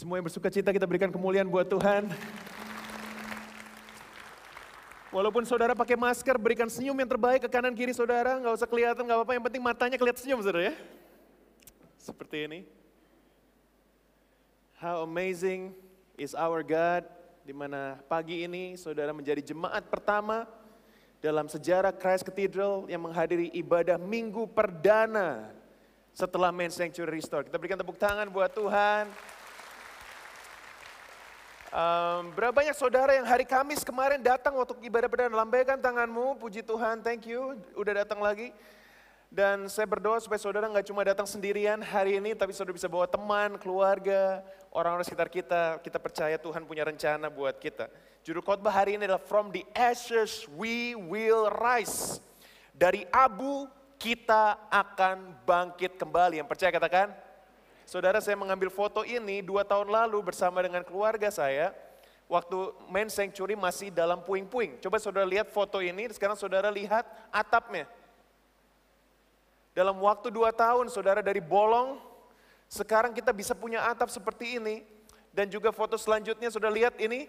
Semua yang bersuka cita kita berikan kemuliaan buat Tuhan. Walaupun saudara pakai masker, berikan senyum yang terbaik ke kanan kiri saudara. Nggak usah kelihatan, nggak apa-apa. Yang penting matanya kelihatan senyum saudara ya. Seperti ini. How amazing is our God. Di mana pagi ini saudara menjadi jemaat pertama dalam sejarah Christ Cathedral yang menghadiri ibadah minggu perdana setelah Main Sanctuary Restore. Kita berikan tepuk tangan buat Tuhan. Um, berapa banyak saudara yang hari Kamis kemarin datang waktu ibadah perdana? Lambaikan tanganmu, puji Tuhan, thank you, udah datang lagi. Dan saya berdoa supaya saudara nggak cuma datang sendirian hari ini, tapi saudara bisa bawa teman, keluarga, orang-orang sekitar kita. Kita percaya Tuhan punya rencana buat kita. Judul khotbah hari ini adalah From the Ashes We Will Rise. Dari abu kita akan bangkit kembali. Yang percaya katakan, Saudara saya mengambil foto ini dua tahun lalu bersama dengan keluarga saya. Waktu main sanctuary masih dalam puing-puing. Coba saudara lihat foto ini, sekarang saudara lihat atapnya. Dalam waktu dua tahun saudara dari bolong, sekarang kita bisa punya atap seperti ini. Dan juga foto selanjutnya saudara lihat ini,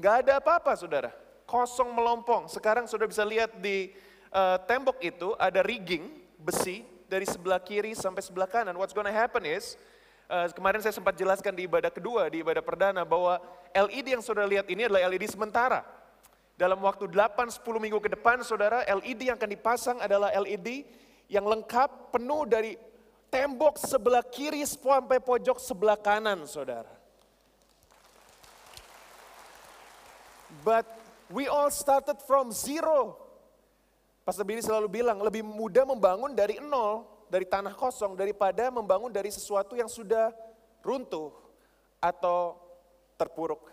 nggak ada apa-apa saudara. Kosong melompong. Sekarang saudara bisa lihat di uh, tembok itu ada rigging besi dari sebelah kiri sampai sebelah kanan. What's gonna happen is, uh, kemarin saya sempat jelaskan di ibadah kedua, di ibadah perdana, bahwa LED yang saudara lihat ini adalah LED sementara. Dalam waktu 8-10 minggu ke depan, saudara, LED yang akan dipasang adalah LED yang lengkap, penuh dari tembok sebelah kiri sampai pojok sebelah kanan, saudara. But we all started from zero. Pastor Billy selalu bilang, lebih mudah membangun dari nol, dari tanah kosong, daripada membangun dari sesuatu yang sudah runtuh atau terpuruk.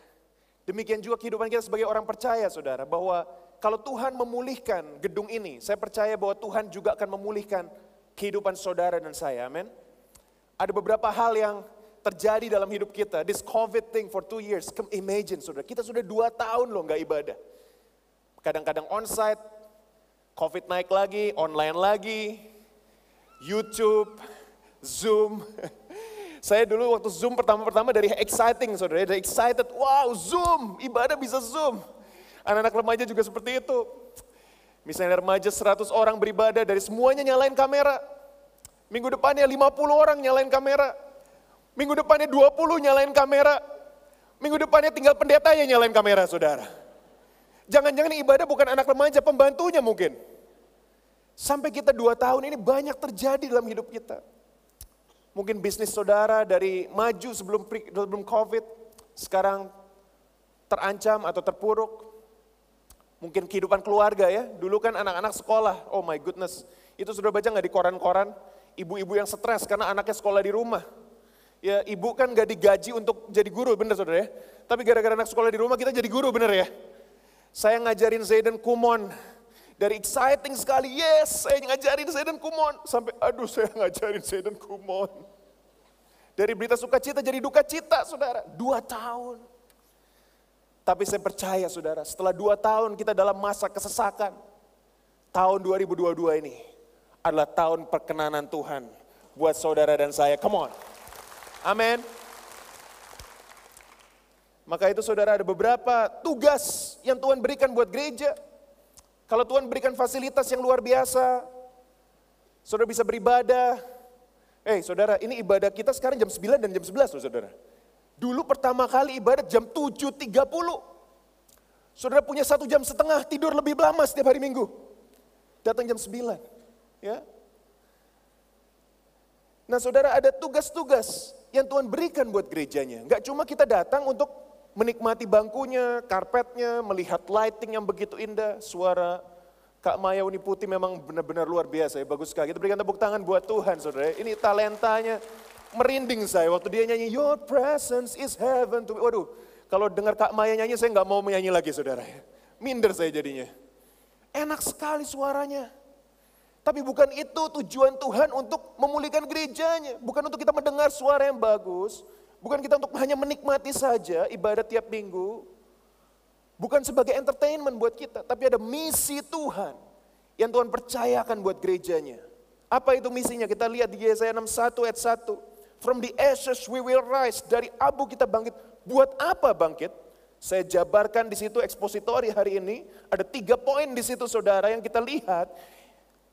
Demikian juga kehidupan kita sebagai orang percaya, saudara, bahwa kalau Tuhan memulihkan gedung ini, saya percaya bahwa Tuhan juga akan memulihkan kehidupan saudara dan saya, amin. Ada beberapa hal yang terjadi dalam hidup kita, this COVID thing for two years, come imagine saudara, kita sudah dua tahun loh nggak ibadah. Kadang-kadang onsite, COVID naik lagi, online lagi, YouTube, Zoom. Saya dulu waktu Zoom pertama-pertama dari exciting saudara, dari excited, wow Zoom, ibadah bisa Zoom. Anak-anak remaja juga seperti itu. Misalnya remaja 100 orang beribadah, dari semuanya nyalain kamera. Minggu depannya 50 orang nyalain kamera. Minggu depannya 20 nyalain kamera. Minggu depannya tinggal pendeta yang nyalain kamera saudara. Jangan-jangan ibadah bukan anak remaja, pembantunya mungkin. Sampai kita dua tahun ini banyak terjadi dalam hidup kita. Mungkin bisnis saudara dari maju sebelum sebelum COVID, sekarang terancam atau terpuruk. Mungkin kehidupan keluarga ya, dulu kan anak-anak sekolah, oh my goodness. Itu sudah baca nggak di koran-koran? Ibu-ibu yang stres karena anaknya sekolah di rumah. Ya ibu kan nggak digaji untuk jadi guru, bener saudara ya. Tapi gara-gara anak sekolah di rumah kita jadi guru, bener ya. Saya ngajarin Zayden Kumon. Dari exciting sekali, yes saya ngajarin Zayden Kumon. Sampai aduh saya ngajarin Zayden Kumon. Dari berita sukacita jadi duka cita saudara. Dua tahun. Tapi saya percaya saudara, setelah dua tahun kita dalam masa kesesakan. Tahun 2022 ini adalah tahun perkenanan Tuhan buat saudara dan saya. Come on. Amin. Maka itu saudara ada beberapa tugas yang Tuhan berikan buat gereja. Kalau Tuhan berikan fasilitas yang luar biasa, saudara bisa beribadah. Eh saudara, ini ibadah kita sekarang jam 9 dan jam 11 loh saudara. Dulu pertama kali ibadah jam 7.30. Saudara punya satu jam setengah tidur lebih lama setiap hari minggu. Datang jam 9. Ya. Nah saudara ada tugas-tugas yang Tuhan berikan buat gerejanya. Enggak cuma kita datang untuk menikmati bangkunya, karpetnya, melihat lighting yang begitu indah, suara Kak Maya Uni Putih memang benar-benar luar biasa ya, bagus sekali. Kita berikan tepuk tangan buat Tuhan saudara. Ini talentanya merinding saya waktu dia nyanyi Your presence is heaven to me. Waduh, kalau dengar Kak Maya nyanyi saya nggak mau menyanyi lagi saudara. Minder saya jadinya. Enak sekali suaranya. Tapi bukan itu tujuan Tuhan untuk memulihkan gerejanya. Bukan untuk kita mendengar suara yang bagus. Bukan kita untuk hanya menikmati saja ibadah tiap minggu. Bukan sebagai entertainment buat kita, tapi ada misi Tuhan yang Tuhan percayakan buat gerejanya. Apa itu misinya? Kita lihat di Yesaya 61 ayat 1. From the ashes we will rise. Dari abu kita bangkit. Buat apa bangkit? Saya jabarkan di situ ekspositori hari ini. Ada tiga poin di situ saudara yang kita lihat.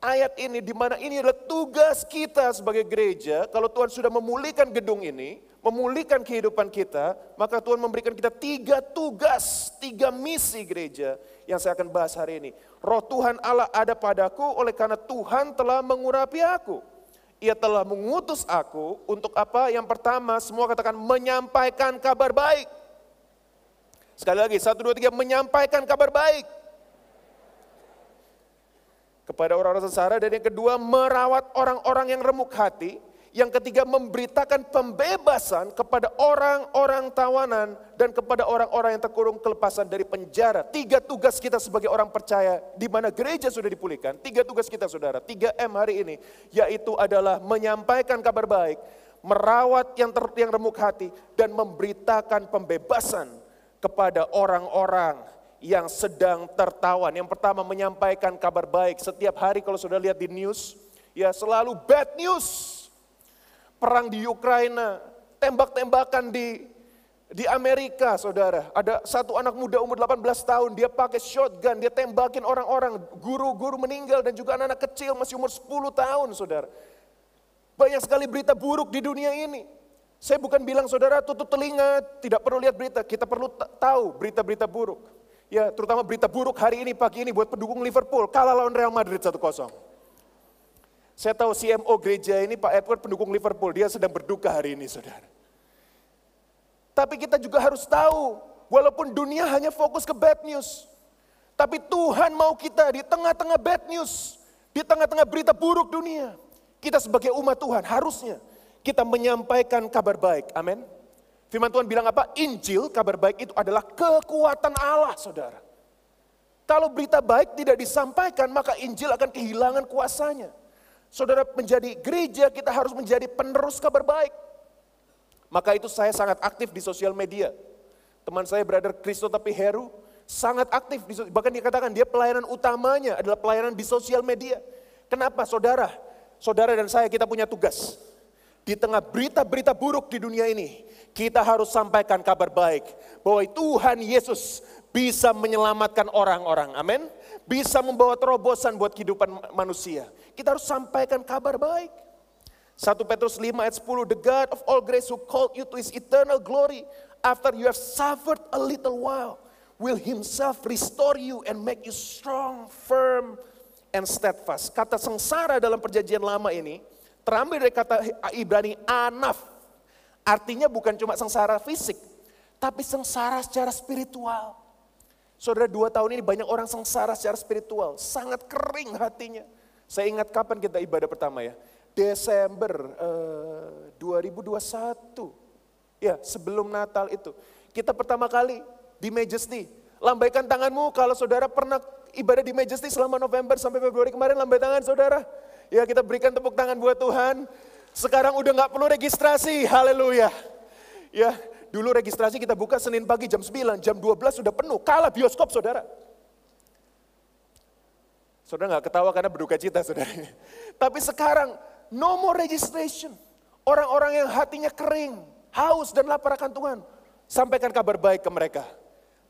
Ayat ini di mana ini adalah tugas kita sebagai gereja. Kalau Tuhan sudah memulihkan gedung ini, memulihkan kehidupan kita, maka Tuhan memberikan kita tiga tugas, tiga misi gereja yang saya akan bahas hari ini. Roh Tuhan Allah ada padaku oleh karena Tuhan telah mengurapi aku. Ia telah mengutus aku untuk apa? Yang pertama, semua katakan menyampaikan kabar baik. Sekali lagi, satu, dua, tiga, menyampaikan kabar baik. Kepada orang-orang sengsara. Dan yang kedua, merawat orang-orang yang remuk hati. Yang ketiga, memberitakan pembebasan kepada orang-orang tawanan. Dan kepada orang-orang yang terkurung kelepasan dari penjara. Tiga tugas kita sebagai orang percaya. Di mana gereja sudah dipulihkan. Tiga tugas kita saudara. Tiga M hari ini. Yaitu adalah menyampaikan kabar baik. Merawat yang, ter, yang remuk hati. Dan memberitakan pembebasan kepada orang-orang yang sedang tertawan. Yang pertama menyampaikan kabar baik. Setiap hari kalau sudah lihat di news, ya selalu bad news. Perang di Ukraina, tembak-tembakan di di Amerika, saudara, ada satu anak muda umur 18 tahun, dia pakai shotgun, dia tembakin orang-orang, guru-guru meninggal dan juga anak-anak kecil masih umur 10 tahun, saudara. Banyak sekali berita buruk di dunia ini. Saya bukan bilang saudara tutup telinga, tidak perlu lihat berita. Kita perlu tahu berita-berita buruk. Ya, terutama berita buruk hari ini, pagi ini buat pendukung Liverpool. Kalah lawan Real Madrid 1-0. Saya tahu CMO gereja ini Pak Edward pendukung Liverpool. Dia sedang berduka hari ini saudara. Tapi kita juga harus tahu, walaupun dunia hanya fokus ke bad news. Tapi Tuhan mau kita di tengah-tengah bad news. Di tengah-tengah berita buruk dunia. Kita sebagai umat Tuhan harusnya kita menyampaikan kabar baik. Amin. Firman Tuhan bilang apa? Injil, kabar baik itu adalah kekuatan Allah, saudara. Kalau berita baik tidak disampaikan, maka Injil akan kehilangan kuasanya. Saudara menjadi gereja, kita harus menjadi penerus kabar baik. Maka itu saya sangat aktif di sosial media. Teman saya, Brother Kristo tapi Heru, sangat aktif. Di, bahkan dikatakan dia pelayanan utamanya adalah pelayanan di sosial media. Kenapa saudara? Saudara dan saya kita punya tugas di tengah berita-berita buruk di dunia ini, kita harus sampaikan kabar baik bahwa Tuhan Yesus bisa menyelamatkan orang-orang. Amin. Bisa membawa terobosan buat kehidupan manusia. Kita harus sampaikan kabar baik. 1 Petrus 5 ayat 10, The God of all grace who called you to his eternal glory after you have suffered a little while will himself restore you and make you strong, firm, and steadfast. Kata sengsara dalam perjanjian lama ini terambil dari kata Ibrani anaf. Artinya bukan cuma sengsara fisik, tapi sengsara secara spiritual. Saudara dua tahun ini banyak orang sengsara secara spiritual, sangat kering hatinya. Saya ingat kapan kita ibadah pertama ya, Desember eh, 2021. Ya sebelum Natal itu. Kita pertama kali di Majesty. Lambaikan tanganmu kalau saudara pernah ibadah di Majesty selama November sampai Februari kemarin, lambai tangan saudara. Ya kita berikan tepuk tangan buat Tuhan. Sekarang udah nggak perlu registrasi, haleluya. Ya, dulu registrasi kita buka Senin pagi jam 9, jam 12 sudah penuh, kalah bioskop saudara. Saudara nggak ketawa karena berduka cita saudara. Tapi sekarang no more registration. Orang-orang yang hatinya kering, haus dan lapar akan Tuhan. Sampaikan kabar baik ke mereka.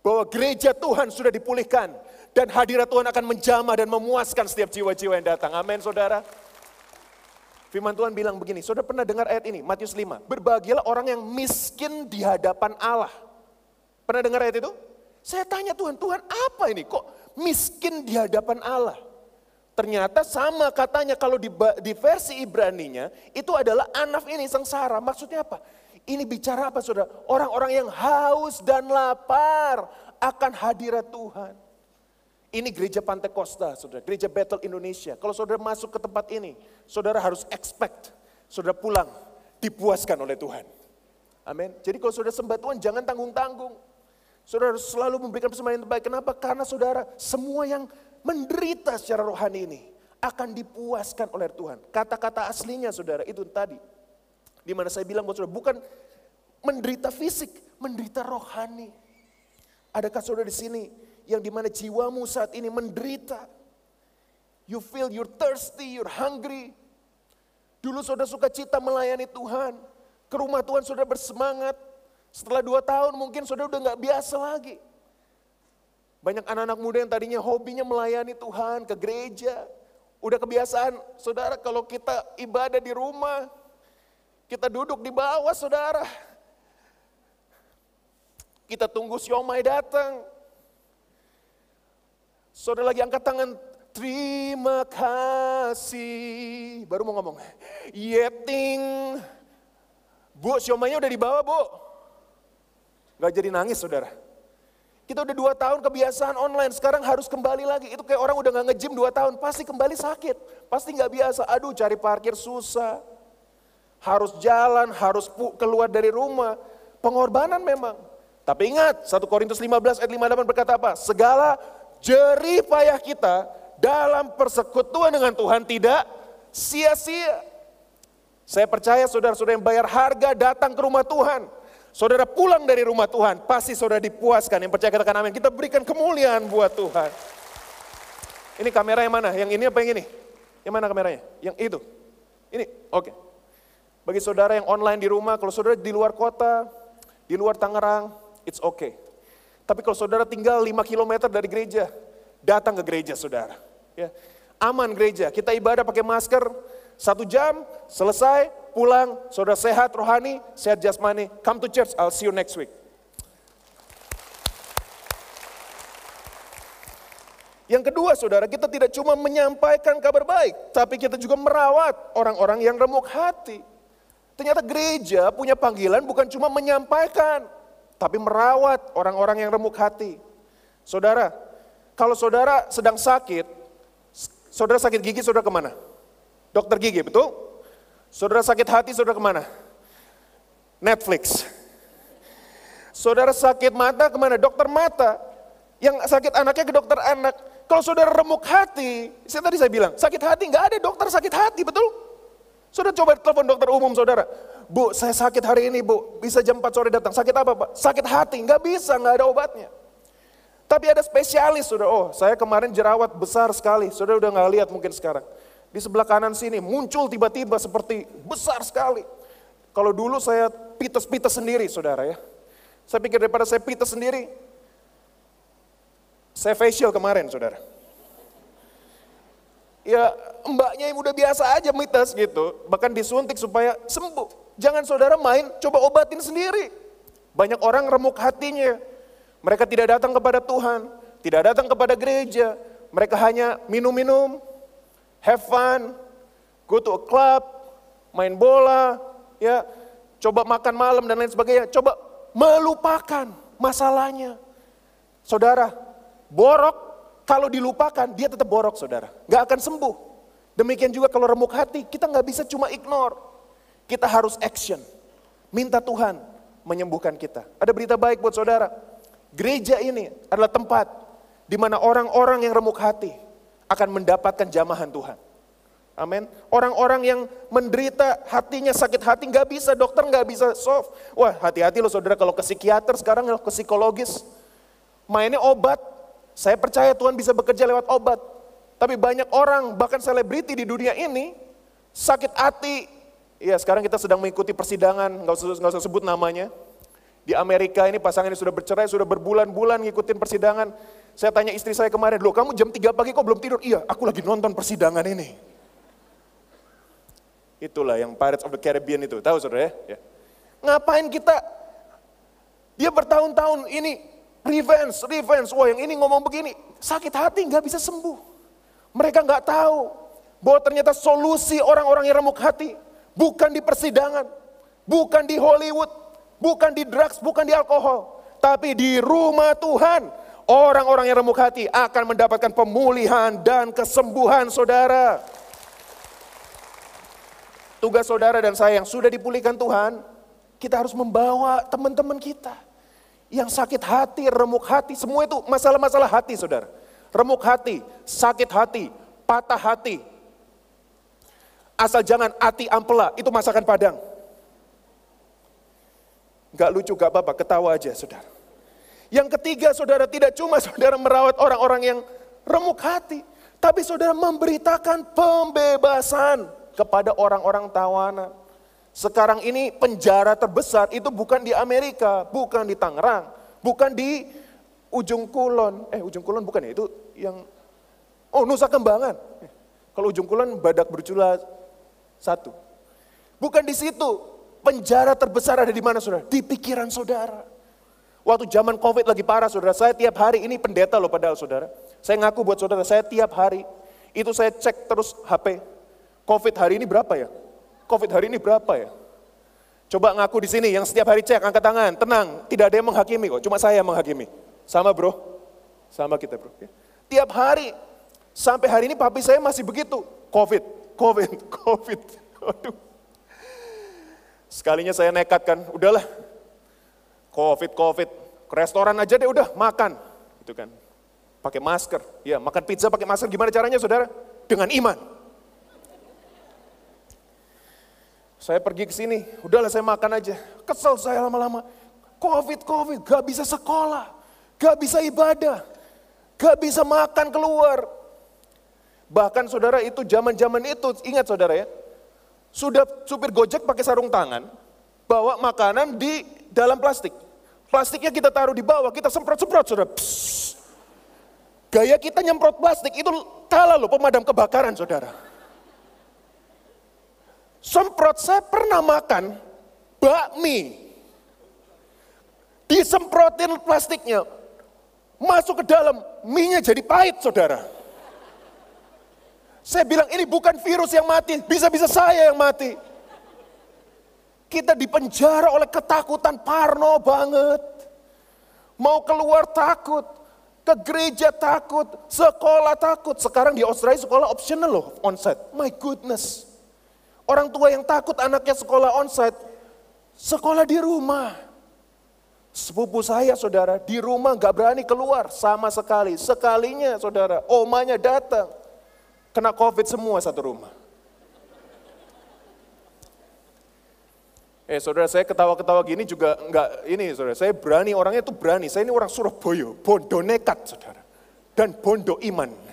Bahwa gereja Tuhan sudah dipulihkan dan hadirat Tuhan akan menjamah dan memuaskan setiap jiwa-jiwa yang datang. Amin saudara. Firman Tuhan bilang begini, saudara pernah dengar ayat ini, Matius 5. Berbahagialah orang yang miskin di hadapan Allah. Pernah dengar ayat itu? Saya tanya Tuhan, Tuhan apa ini? Kok miskin di hadapan Allah? Ternyata sama katanya kalau di, di versi Ibraninya itu adalah anaf ini sengsara. Maksudnya apa? Ini bicara apa saudara? Orang-orang yang haus dan lapar akan hadirat Tuhan. Ini gereja Pantai Costa, saudara, gereja Battle Indonesia. Kalau saudara masuk ke tempat ini, saudara harus expect, saudara pulang, dipuaskan oleh Tuhan. Amin. Jadi kalau saudara sembah Tuhan, jangan tanggung-tanggung. Saudara harus selalu memberikan persembahan yang terbaik. Kenapa? Karena saudara, semua yang menderita secara rohani ini, akan dipuaskan oleh Tuhan. Kata-kata aslinya saudara, itu tadi. Di mana saya bilang buat saudara, bukan menderita fisik, menderita rohani. Adakah saudara di sini yang di mana jiwamu saat ini menderita. You feel you're thirsty, you're hungry. Dulu saudara suka cita melayani Tuhan. ke rumah Tuhan, saudara bersemangat. Setelah dua tahun mungkin saudara udah nggak biasa lagi. Banyak anak-anak muda yang tadinya hobinya melayani Tuhan ke gereja. Udah kebiasaan, saudara kalau kita ibadah di rumah, kita duduk di bawah saudara. Kita tunggu siomay datang. Saudara lagi angkat tangan, terima kasih. Baru mau ngomong, yeting. Bu, siomaynya udah dibawa bu. Gak jadi nangis saudara. Kita udah dua tahun kebiasaan online, sekarang harus kembali lagi. Itu kayak orang udah gak nge-gym dua tahun, pasti kembali sakit. Pasti gak biasa, aduh cari parkir susah. Harus jalan, harus keluar dari rumah. Pengorbanan memang. Tapi ingat, 1 Korintus 15 ayat 58 berkata apa? Segala jerih payah kita dalam persekutuan dengan Tuhan tidak sia-sia. Saya percaya saudara-saudara yang bayar harga datang ke rumah Tuhan Saudara pulang dari rumah Tuhan, pasti saudara dipuaskan. Yang percaya katakan amin. Kita berikan kemuliaan buat Tuhan. Ini kamera yang mana? Yang ini apa yang ini? Yang mana kameranya? Yang itu. Ini, oke. Okay. Bagi saudara yang online di rumah, kalau saudara di luar kota, di luar Tangerang, it's okay. Tapi kalau saudara tinggal 5 km dari gereja, datang ke gereja saudara. Ya. Aman gereja, kita ibadah pakai masker, satu jam, selesai, pulang, saudara sehat rohani, sehat jasmani, come to church, I'll see you next week. Yang kedua saudara, kita tidak cuma menyampaikan kabar baik, tapi kita juga merawat orang-orang yang remuk hati. Ternyata gereja punya panggilan bukan cuma menyampaikan, tapi merawat orang-orang yang remuk hati. Saudara, kalau saudara sedang sakit, saudara sakit gigi, saudara ke mana? Dokter gigi, betul? Saudara sakit hati, saudara ke mana? Netflix. Saudara sakit mata ke mana? Dokter mata. Yang sakit anaknya ke dokter anak. Kalau saudara remuk hati, saya tadi saya bilang, sakit hati nggak ada dokter sakit hati, betul? Saudara coba telepon dokter umum saudara. Bu, saya sakit hari ini bu, bisa jam 4 sore datang. Sakit apa pak? Sakit hati, nggak bisa, nggak ada obatnya. Tapi ada spesialis saudara, oh saya kemarin jerawat besar sekali, saudara udah nggak lihat mungkin sekarang. Di sebelah kanan sini muncul tiba-tiba seperti besar sekali. Kalau dulu saya pites-pites sendiri saudara ya. Saya pikir daripada saya pites sendiri, saya facial kemarin saudara. Ya mbaknya yang udah biasa aja mites gitu, bahkan disuntik supaya sembuh. Jangan saudara main, coba obatin sendiri. Banyak orang remuk hatinya, mereka tidak datang kepada Tuhan, tidak datang kepada gereja, mereka hanya minum-minum, have fun, go to a club, main bola, ya, coba makan malam dan lain sebagainya. Coba melupakan masalahnya. Saudara, borok kalau dilupakan dia tetap borok saudara. Gak akan sembuh. Demikian juga kalau remuk hati, kita nggak bisa cuma ignore. Kita harus action. Minta Tuhan menyembuhkan kita. Ada berita baik buat saudara. Gereja ini adalah tempat di mana orang-orang yang remuk hati akan mendapatkan jamahan Tuhan. Amin. Orang-orang yang menderita hatinya sakit hati nggak bisa, dokter nggak bisa solve. Wah hati-hati loh saudara kalau ke psikiater sekarang ke psikologis. Mainnya obat. Saya percaya Tuhan bisa bekerja lewat obat. Tapi banyak orang bahkan selebriti di dunia ini sakit hati. Ya sekarang kita sedang mengikuti persidangan, nggak usah, nggak usah sebut namanya. Di Amerika ini pasangan ini sudah bercerai, sudah berbulan-bulan ngikutin persidangan. Saya tanya istri saya kemarin, loh kamu jam 3 pagi kok belum tidur? Iya, aku lagi nonton persidangan ini. Itulah yang Pirates of the Caribbean itu, tahu saudara ya? ya. Ngapain kita, dia bertahun-tahun ini revenge, revenge, wah yang ini ngomong begini, sakit hati nggak bisa sembuh. Mereka nggak tahu bahwa ternyata solusi orang-orang yang remuk hati bukan di persidangan, bukan di Hollywood, bukan di drugs, bukan di alkohol, tapi di rumah Tuhan Orang-orang yang remuk hati akan mendapatkan pemulihan dan kesembuhan saudara. Tugas saudara dan saya yang sudah dipulihkan Tuhan, kita harus membawa teman-teman kita. Yang sakit hati, remuk hati, semua itu masalah-masalah hati saudara. Remuk hati, sakit hati, patah hati. Asal jangan hati ampela, itu masakan padang. Gak lucu, gak apa-apa, ketawa aja saudara. Yang ketiga saudara tidak cuma saudara merawat orang-orang yang remuk hati. Tapi saudara memberitakan pembebasan kepada orang-orang tawanan. Sekarang ini penjara terbesar itu bukan di Amerika, bukan di Tangerang, bukan di ujung kulon. Eh ujung kulon bukan ya, itu yang, oh Nusa Kembangan. Kalau ujung kulon badak bercula satu. Bukan di situ, penjara terbesar ada di mana saudara? Di pikiran saudara. Waktu zaman covid lagi parah saudara, saya tiap hari, ini pendeta loh padahal saudara. Saya ngaku buat saudara, saya tiap hari, itu saya cek terus HP. Covid hari ini berapa ya? Covid hari ini berapa ya? Coba ngaku di sini yang setiap hari cek, angkat tangan, tenang, tidak ada yang menghakimi kok, cuma saya yang menghakimi. Sama bro, sama kita bro. Ya. Tiap hari, sampai hari ini papi saya masih begitu, Covid, Covid, Covid. Aduh. Sekalinya saya nekat kan, udahlah, Covid, Covid, ke restoran aja deh udah makan, gitu kan. Pakai masker, ya makan pizza pakai masker gimana caranya saudara? Dengan iman. Saya pergi ke sini, udahlah saya makan aja. Kesel saya lama-lama. Covid, Covid, gak bisa sekolah, gak bisa ibadah, gak bisa makan keluar. Bahkan saudara itu zaman-zaman itu, ingat saudara ya, sudah supir gojek pakai sarung tangan, bawa makanan di dalam plastik. Plastiknya kita taruh di bawah, kita semprot-semprot saudara. Psst. Gaya kita nyemprot plastik itu kalah loh pemadam kebakaran saudara. Semprot saya pernah makan bakmi. Disemprotin plastiknya. Masuk ke dalam, minyak jadi pahit saudara. Saya bilang ini bukan virus yang mati, bisa-bisa saya yang mati. Kita dipenjara oleh ketakutan parno banget. Mau keluar takut, ke gereja takut, sekolah takut. Sekarang di Australia sekolah optional loh, onsite. My goodness. Orang tua yang takut anaknya sekolah onsite, sekolah di rumah. Sepupu saya saudara, di rumah gak berani keluar sama sekali. Sekalinya saudara, omanya datang. Kena covid semua satu rumah. Eh saudara saya ketawa-ketawa gini juga enggak ini saudara. Saya berani orangnya tuh berani. Saya ini orang Surabaya, bondo nekat saudara. Dan bondo iman.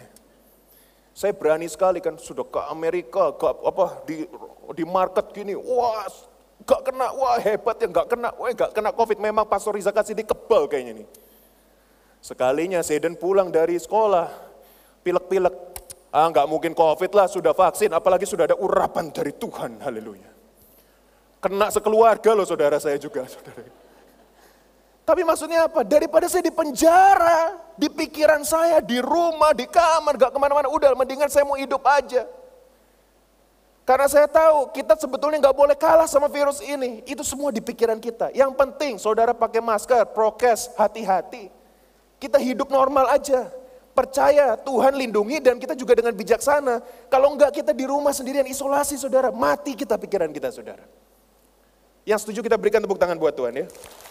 Saya berani sekali kan sudah ke Amerika, ke apa di di market gini, wah gak kena, wah hebat ya gak kena, wah gak kena covid. Memang Pastor Riza kasih di kebal kayaknya nih. Sekalinya Seden pulang dari sekolah, pilek-pilek, ah nggak mungkin covid lah, sudah vaksin, apalagi sudah ada urapan dari Tuhan, haleluya. Kena sekeluarga loh saudara saya juga, saudara. Tapi maksudnya apa? Daripada saya di penjara, di pikiran saya, di rumah, di kamar, gak ke mana-mana. Udah mendingan saya mau hidup aja. Karena saya tahu kita sebetulnya gak boleh kalah sama virus ini. Itu semua di pikiran kita. Yang penting saudara pakai masker, prokes, hati-hati. Kita hidup normal aja. Percaya Tuhan lindungi dan kita juga dengan bijaksana. Kalau enggak kita di rumah sendirian isolasi saudara. Mati kita pikiran kita saudara. Yang setuju kita berikan tepuk tangan buat Tuhan ya.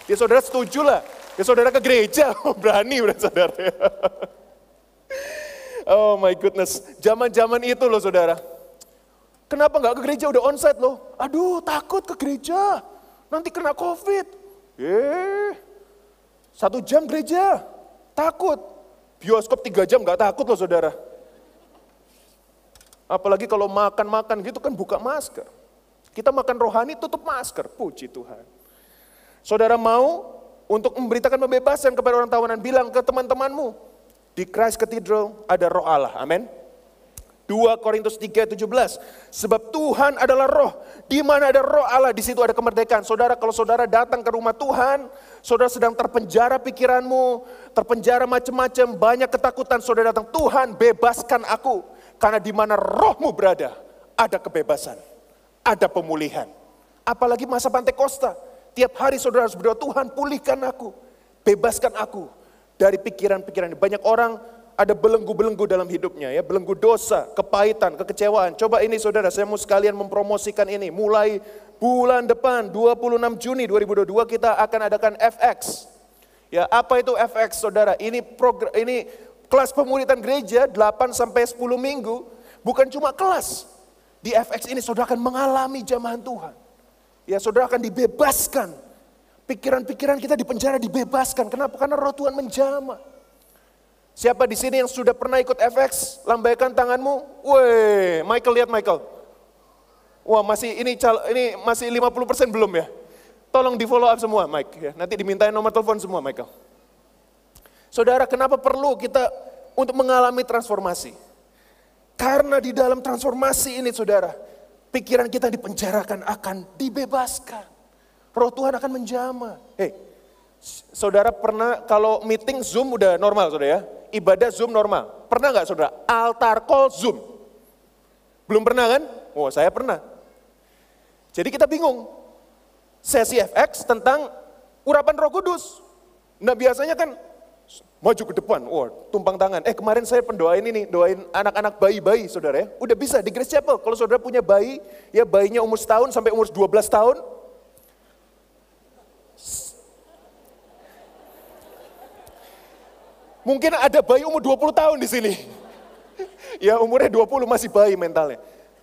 Ya saudara setuju lah. Ya saudara ke gereja, oh, berani udah saudara. oh my goodness, zaman-zaman itu loh saudara. Kenapa nggak ke gereja udah onsite loh? Aduh takut ke gereja, nanti kena covid. Eh, satu jam gereja, takut. Bioskop tiga jam nggak takut loh saudara. Apalagi kalau makan-makan gitu kan buka masker. Kita makan rohani tutup masker, puji Tuhan. Saudara mau untuk memberitakan pembebasan kepada orang tawanan, bilang ke teman-temanmu, di Christ Cathedral ada roh Allah, amin. 2 Korintus 3:17. Sebab Tuhan adalah roh. Di mana ada roh Allah, di situ ada kemerdekaan. Saudara, kalau saudara datang ke rumah Tuhan, saudara sedang terpenjara pikiranmu, terpenjara macam-macam, banyak ketakutan, saudara datang, Tuhan bebaskan aku. Karena di mana rohmu berada, ada kebebasan, ada pemulihan. Apalagi masa Pantai Costa, Tiap hari saudara harus berdoa, Tuhan pulihkan aku, bebaskan aku dari pikiran-pikiran. Banyak orang ada belenggu-belenggu dalam hidupnya ya, belenggu dosa, kepahitan, kekecewaan. Coba ini saudara, saya mau sekalian mempromosikan ini. Mulai bulan depan 26 Juni 2022 kita akan adakan FX. Ya, apa itu FX saudara? Ini program ini kelas pemulihan gereja 8 sampai 10 minggu, bukan cuma kelas. Di FX ini saudara akan mengalami jamahan Tuhan ya saudara akan dibebaskan. Pikiran-pikiran kita di penjara dibebaskan. Kenapa? Karena roh Tuhan menjama. Siapa di sini yang sudah pernah ikut FX? Lambaikan tanganmu. Woi, Michael lihat Michael. Wah masih ini ini masih 50% belum ya? Tolong di follow up semua Mike ya. Nanti dimintain nomor telepon semua Michael. Saudara kenapa perlu kita untuk mengalami transformasi? Karena di dalam transformasi ini saudara, pikiran kita dipenjarakan akan dibebaskan. Roh Tuhan akan menjamah. Hei, saudara pernah kalau meeting Zoom udah normal saudara ya? Ibadah Zoom normal. Pernah nggak saudara? Altar call Zoom. Belum pernah kan? Oh saya pernah. Jadi kita bingung. Sesi FX tentang urapan roh kudus. Nah biasanya kan maju ke depan, wah tumpang tangan. Eh kemarin saya pendoain ini, doain anak-anak bayi-bayi saudara ya. Udah bisa di Grace Chapel, kalau saudara punya bayi, ya bayinya umur setahun sampai umur 12 tahun. Mungkin ada bayi umur 20 tahun di sini. ya umurnya 20 masih bayi mentalnya.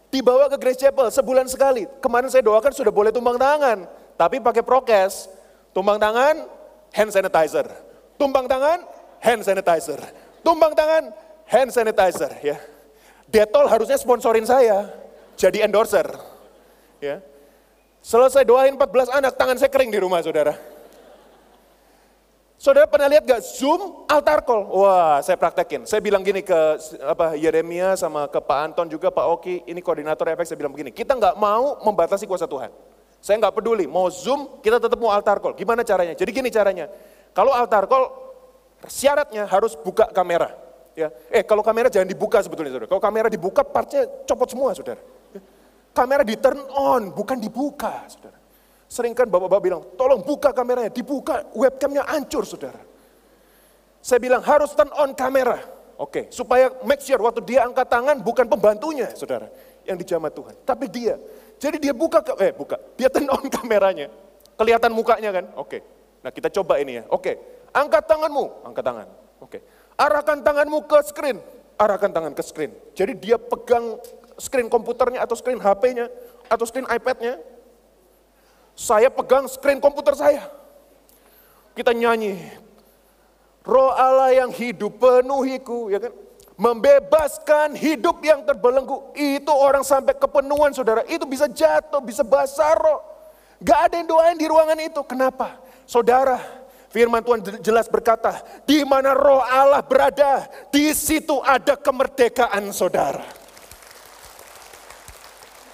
Dibawa ke Grace Chapel sebulan sekali. Kemarin saya doakan sudah boleh tumbang tangan. Tapi pakai prokes. Tumbang tangan, hand sanitizer. Tumbang tangan, hand sanitizer. Tumbang tangan, hand sanitizer. Ya. Detol harusnya sponsorin saya. Jadi endorser. Ya. Selesai doain 14 anak, tangan saya kering di rumah saudara. Saudara pernah lihat gak Zoom altar call? Wah, saya praktekin. Saya bilang gini ke apa Yeremia sama ke Pak Anton juga Pak Oki, ini koordinator efek, saya bilang begini, kita nggak mau membatasi kuasa Tuhan. Saya nggak peduli, mau Zoom, kita tetap mau altar call. Gimana caranya? Jadi gini caranya, kalau altar call, syaratnya harus buka kamera. Ya, eh kalau kamera jangan dibuka sebetulnya saudara. Kalau kamera dibuka, partnya copot semua saudara. Kamera di turn on, bukan dibuka saudara. Sering kan bapak-bapak bilang, tolong buka kameranya, dibuka, webcamnya hancur saudara. Saya bilang harus turn on kamera. Oke, supaya make sure waktu dia angkat tangan bukan pembantunya saudara yang dijamah Tuhan. Tapi dia. Jadi dia buka, eh buka, dia turn on kameranya. Kelihatan mukanya kan? Oke, nah kita coba ini ya. Oke, angkat tanganmu, angkat tangan. Oke, arahkan tanganmu ke screen, arahkan tangan ke screen. Jadi dia pegang screen komputernya atau screen HP-nya atau screen iPad-nya, saya pegang screen komputer saya. Kita nyanyi. Roh Allah yang hidup penuhiku, ya kan? Membebaskan hidup yang terbelenggu. Itu orang sampai kepenuhan saudara. Itu bisa jatuh, bisa basah roh. Gak ada yang doain di ruangan itu. Kenapa? Saudara, firman Tuhan jelas berkata, di mana roh Allah berada, di situ ada kemerdekaan saudara.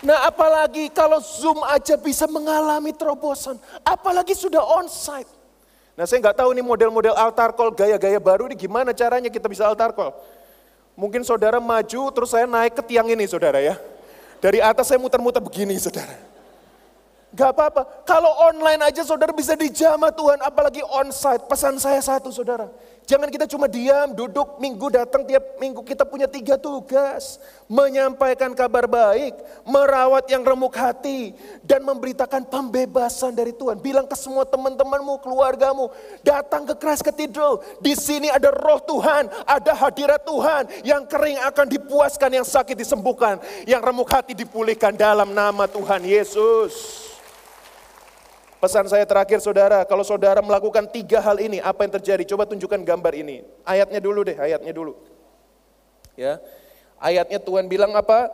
Nah apalagi kalau Zoom aja bisa mengalami terobosan, apalagi sudah onsite. Nah saya nggak tahu nih model-model altar call gaya-gaya baru ini gimana caranya kita bisa altar call. Mungkin saudara maju terus saya naik ke tiang ini saudara ya. Dari atas saya muter-muter begini saudara. Gak apa-apa, kalau online aja saudara bisa dijamah Tuhan, apalagi onsite. Pesan saya satu saudara, Jangan kita cuma diam, duduk, minggu datang tiap minggu kita punya tiga tugas. Menyampaikan kabar baik, merawat yang remuk hati, dan memberitakan pembebasan dari Tuhan. Bilang ke semua teman-temanmu, keluargamu, datang ke Christ Cathedral. Di sini ada roh Tuhan, ada hadirat Tuhan. Yang kering akan dipuaskan, yang sakit disembuhkan. Yang remuk hati dipulihkan dalam nama Tuhan Yesus. Pesan saya terakhir saudara, kalau saudara melakukan tiga hal ini, apa yang terjadi? Coba tunjukkan gambar ini. Ayatnya dulu deh, ayatnya dulu. Ya, ayatnya Tuhan bilang apa?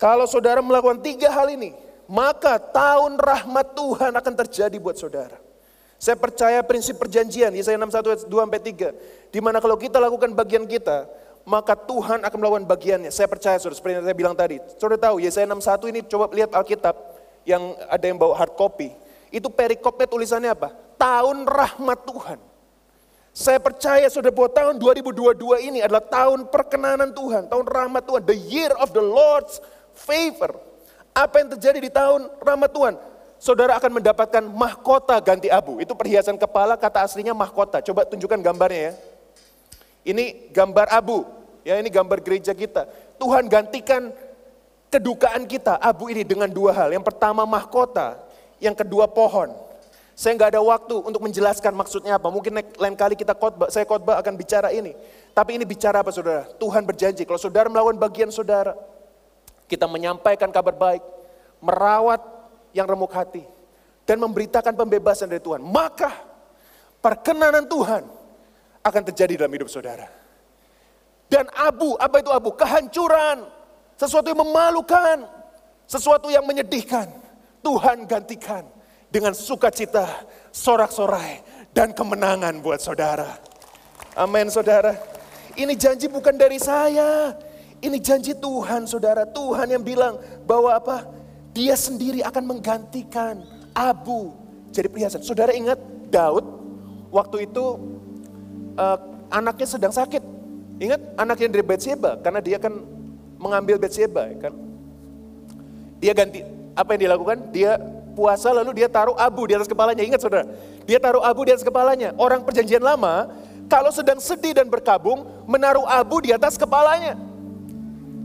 Kalau saudara melakukan tiga hal ini, maka tahun rahmat Tuhan akan terjadi buat saudara. Saya percaya prinsip perjanjian, Yesaya 61 ayat 2 sampai 3. Di mana kalau kita lakukan bagian kita, maka Tuhan akan melakukan bagiannya. Saya percaya saudara, seperti yang saya bilang tadi. Saudara tahu, Yesaya 61 ini coba lihat Alkitab yang ada yang bawa hard copy. Itu perikopnya tulisannya apa? Tahun rahmat Tuhan. Saya percaya sudah buat tahun 2022 ini adalah tahun perkenanan Tuhan, tahun rahmat Tuhan, the year of the Lord's favor. Apa yang terjadi di tahun rahmat Tuhan? Saudara akan mendapatkan mahkota ganti abu. Itu perhiasan kepala, kata aslinya mahkota. Coba tunjukkan gambarnya ya. Ini gambar abu, ya ini gambar gereja kita. Tuhan gantikan kedukaan kita, abu ini dengan dua hal. Yang pertama mahkota, yang kedua pohon. Saya nggak ada waktu untuk menjelaskan maksudnya apa. Mungkin lain kali kita khotbah, saya khotbah akan bicara ini. Tapi ini bicara apa saudara? Tuhan berjanji kalau saudara melakukan bagian saudara, kita menyampaikan kabar baik, merawat yang remuk hati, dan memberitakan pembebasan dari Tuhan. Maka perkenanan Tuhan akan terjadi dalam hidup saudara. Dan abu, apa itu abu? Kehancuran, sesuatu yang memalukan, Sesuatu yang menyedihkan, Tuhan gantikan dengan sukacita, sorak-sorai, dan kemenangan buat saudara. Amin saudara. Ini janji bukan dari saya. Ini janji Tuhan saudara. Tuhan yang bilang bahwa apa? Dia sendiri akan menggantikan abu jadi perhiasan. Saudara ingat Daud waktu itu uh, anaknya sedang sakit. Ingat anaknya dari Betseba karena dia kan mengambil Betseba kan. Dia ganti apa yang dilakukan? Dia puasa lalu dia taruh abu di atas kepalanya. Ingat saudara, dia taruh abu di atas kepalanya. Orang perjanjian lama kalau sedang sedih dan berkabung menaruh abu di atas kepalanya.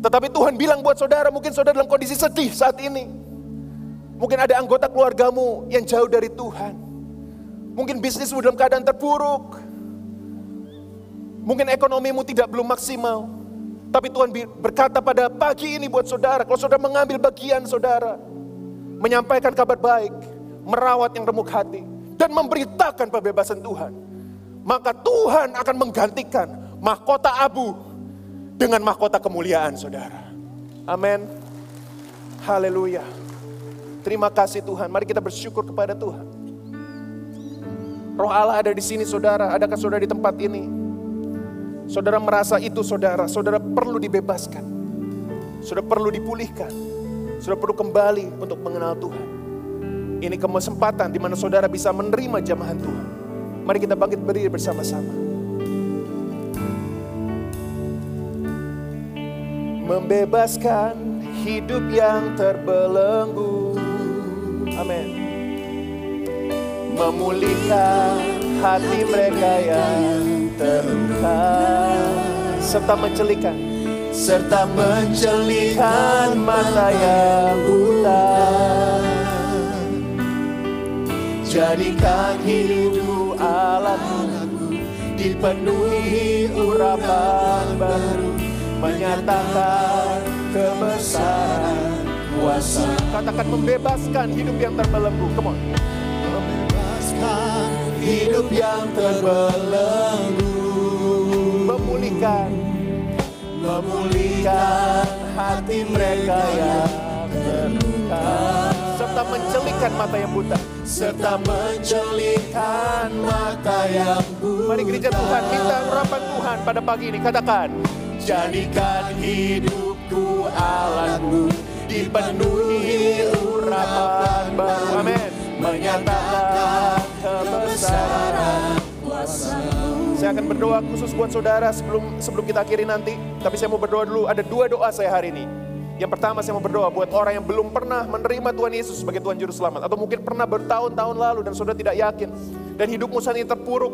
Tetapi Tuhan bilang buat saudara, mungkin saudara dalam kondisi sedih saat ini. Mungkin ada anggota keluargamu yang jauh dari Tuhan. Mungkin bisnismu dalam keadaan terpuruk. Mungkin ekonomimu tidak belum maksimal. Tapi Tuhan berkata pada pagi ini buat saudara, kalau saudara mengambil bagian saudara, menyampaikan kabar baik, merawat yang remuk hati, dan memberitakan pembebasan Tuhan, maka Tuhan akan menggantikan mahkota abu dengan mahkota kemuliaan saudara. Amin. Haleluya. Terima kasih Tuhan. Mari kita bersyukur kepada Tuhan. Roh Allah ada di sini saudara. Adakah saudara di tempat ini? Saudara merasa itu saudara. Saudara perlu dibebaskan. Saudara perlu dipulihkan. Saudara perlu kembali untuk mengenal Tuhan. Ini kesempatan di mana saudara bisa menerima jamahan Tuhan. Mari kita bangkit berdiri bersama-sama. Membebaskan hidup yang terbelenggu Amin. Memulihkan hati mereka yang terluka serta mencelikan serta mencelikan mata yang buta jadikan hidupku alatku dipenuhi urapan baru menyatakan kebesaran kuasa. Katakan membebaskan hidup yang terbelenggu. Come on. Membebaskan hidup yang terbelenggu. Memulihkan. Memulihkan hati mereka yang terluka. Serta mencelikan mata yang buta. Serta mencelikan mata yang buta. Mari gereja Tuhan, minta urapan Tuhan pada pagi ini. Katakan, jadikan hidupku alatmu dipenuhi urapan baru. Amin. Menyatakan kebesaran. Saya akan berdoa khusus buat saudara sebelum sebelum kita akhiri nanti. Tapi saya mau berdoa dulu. Ada dua doa saya hari ini. Yang pertama saya mau berdoa buat orang yang belum pernah menerima Tuhan Yesus sebagai Tuhan Juru Selamat. Atau mungkin pernah bertahun-tahun lalu dan saudara tidak yakin. Dan hidupmu saat ini terpuruk.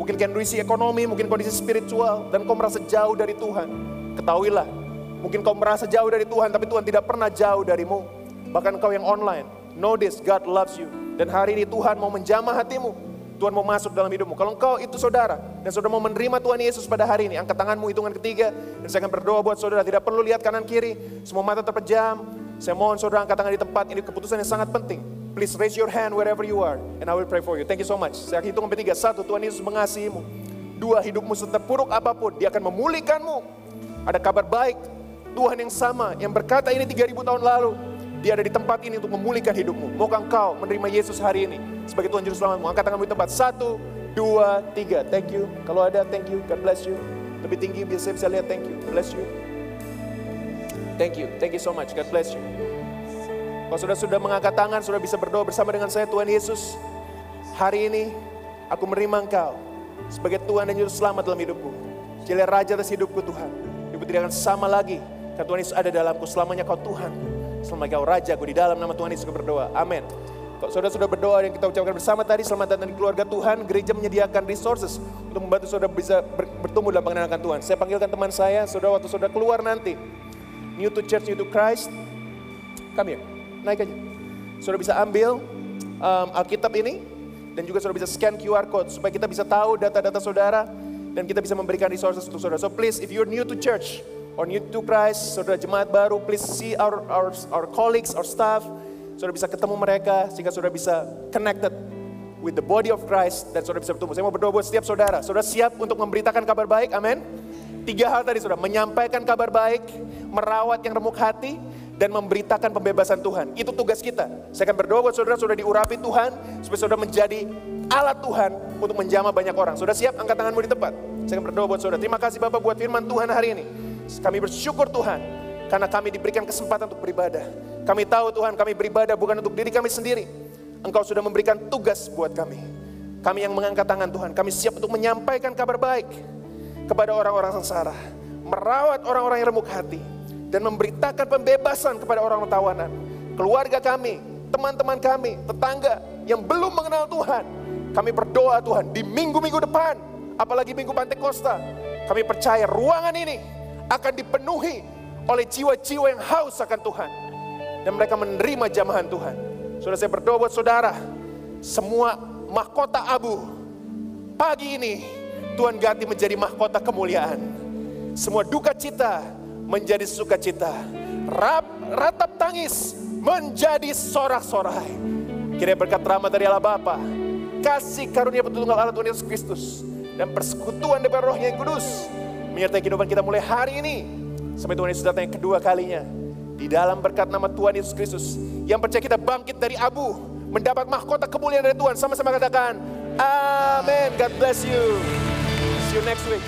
Mungkin kondisi ekonomi, mungkin kondisi spiritual. Dan kau merasa jauh dari Tuhan. Ketahuilah, Mungkin kau merasa jauh dari Tuhan, tapi Tuhan tidak pernah jauh darimu. Bahkan kau yang online, know this, God loves you. Dan hari ini Tuhan mau menjamah hatimu. Tuhan mau masuk dalam hidupmu. Kalau engkau itu saudara, dan saudara mau menerima Tuhan Yesus pada hari ini, angkat tanganmu hitungan ketiga, dan saya akan berdoa buat saudara, tidak perlu lihat kanan kiri, semua mata terpejam, saya mohon saudara angkat tangan di tempat, ini keputusan yang sangat penting. Please raise your hand wherever you are, and I will pray for you. Thank you so much. Saya hitung sampai tiga. Satu, Tuhan Yesus mengasihimu. Dua, hidupmu seterpuruk apa pun, dia akan memulihkanmu. Ada kabar baik, Tuhan yang sama yang berkata ini 3000 tahun lalu. Dia ada di tempat ini untuk memulihkan hidupmu. Maukah engkau menerima Yesus hari ini sebagai Tuhan Juru Selamatmu? Angkat tanganmu di tempat. Satu, dua, tiga. Thank you. Kalau ada, thank you. God bless you. Lebih tinggi biasa bisa lihat. Thank you. Bless you. Thank you. Thank you so much. God bless you. Kalau sudah sudah mengangkat tangan, sudah bisa berdoa bersama dengan saya Tuhan Yesus. Hari ini aku menerima Engkau sebagai Tuhan dan Juru Selamat dalam hidupku. Jadi Raja atas hidupku Tuhan. Ibu tidak akan sama lagi karena Tuhan Yesus ada dalamku, selamanya kau Tuhan. Selama kau Raja, aku di dalam nama Tuhan Yesus berdoa. Amin. Kalau saudara sudah berdoa yang kita ucapkan bersama tadi, selamat datang di keluarga Tuhan. Gereja menyediakan resources untuk membantu saudara bisa bertumbuh dalam pengenalan Tuhan. Saya panggilkan teman saya, saudara waktu saudara keluar nanti. New to church, new to Christ. Here, naik aja. Saudara bisa ambil um, Alkitab ini, dan juga saudara bisa scan QR code supaya kita bisa tahu data-data saudara dan kita bisa memberikan resources untuk saudara. So please, if you're new to church, new to Christ, saudara jemaat baru, please see our, our, our colleagues, our staff, saudara bisa ketemu mereka, sehingga saudara bisa connected with the body of Christ, dan saudara bisa bertumbuh. Saya mau berdoa buat setiap saudara, saudara siap untuk memberitakan kabar baik, amin? Tiga hal tadi saudara, menyampaikan kabar baik, merawat yang remuk hati, dan memberitakan pembebasan Tuhan. Itu tugas kita. Saya akan berdoa buat saudara, sudah diurapi Tuhan, supaya saudara menjadi alat Tuhan untuk menjamah banyak orang. Sudah siap? Angkat tanganmu di tempat. Saya akan berdoa buat saudara. Terima kasih Bapak buat firman Tuhan hari ini. Kami bersyukur Tuhan, karena kami diberikan kesempatan untuk beribadah. Kami tahu Tuhan, kami beribadah bukan untuk diri kami sendiri. Engkau sudah memberikan tugas buat kami. Kami yang mengangkat tangan Tuhan, kami siap untuk menyampaikan kabar baik kepada orang-orang sengsara. Merawat orang-orang yang remuk hati dan memberitakan pembebasan kepada orang tawanan. Keluarga kami, teman-teman kami, tetangga yang belum mengenal Tuhan. Kami berdoa Tuhan di minggu-minggu depan, apalagi minggu Pantekosta, kami percaya ruangan ini akan dipenuhi oleh jiwa-jiwa yang haus akan Tuhan. Dan mereka menerima jamahan Tuhan. Sudah saya berdoa buat saudara, semua mahkota abu pagi ini Tuhan ganti menjadi mahkota kemuliaan. Semua duka cita menjadi sukacita. Rap, ratap tangis menjadi sorak-sorai. Kira berkat rahmat dari Allah Bapa, kasih karunia petunggal Allah Tuhan Yesus Kristus, dan persekutuan dari rohnya yang kudus, menyertai kehidupan kita mulai hari ini. Sampai Tuhan Yesus datang yang kedua kalinya. Di dalam berkat nama Tuhan Yesus Kristus. Yang percaya kita bangkit dari abu. Mendapat mahkota kemuliaan dari Tuhan. Sama-sama katakan, Amin. God bless you. See you next week.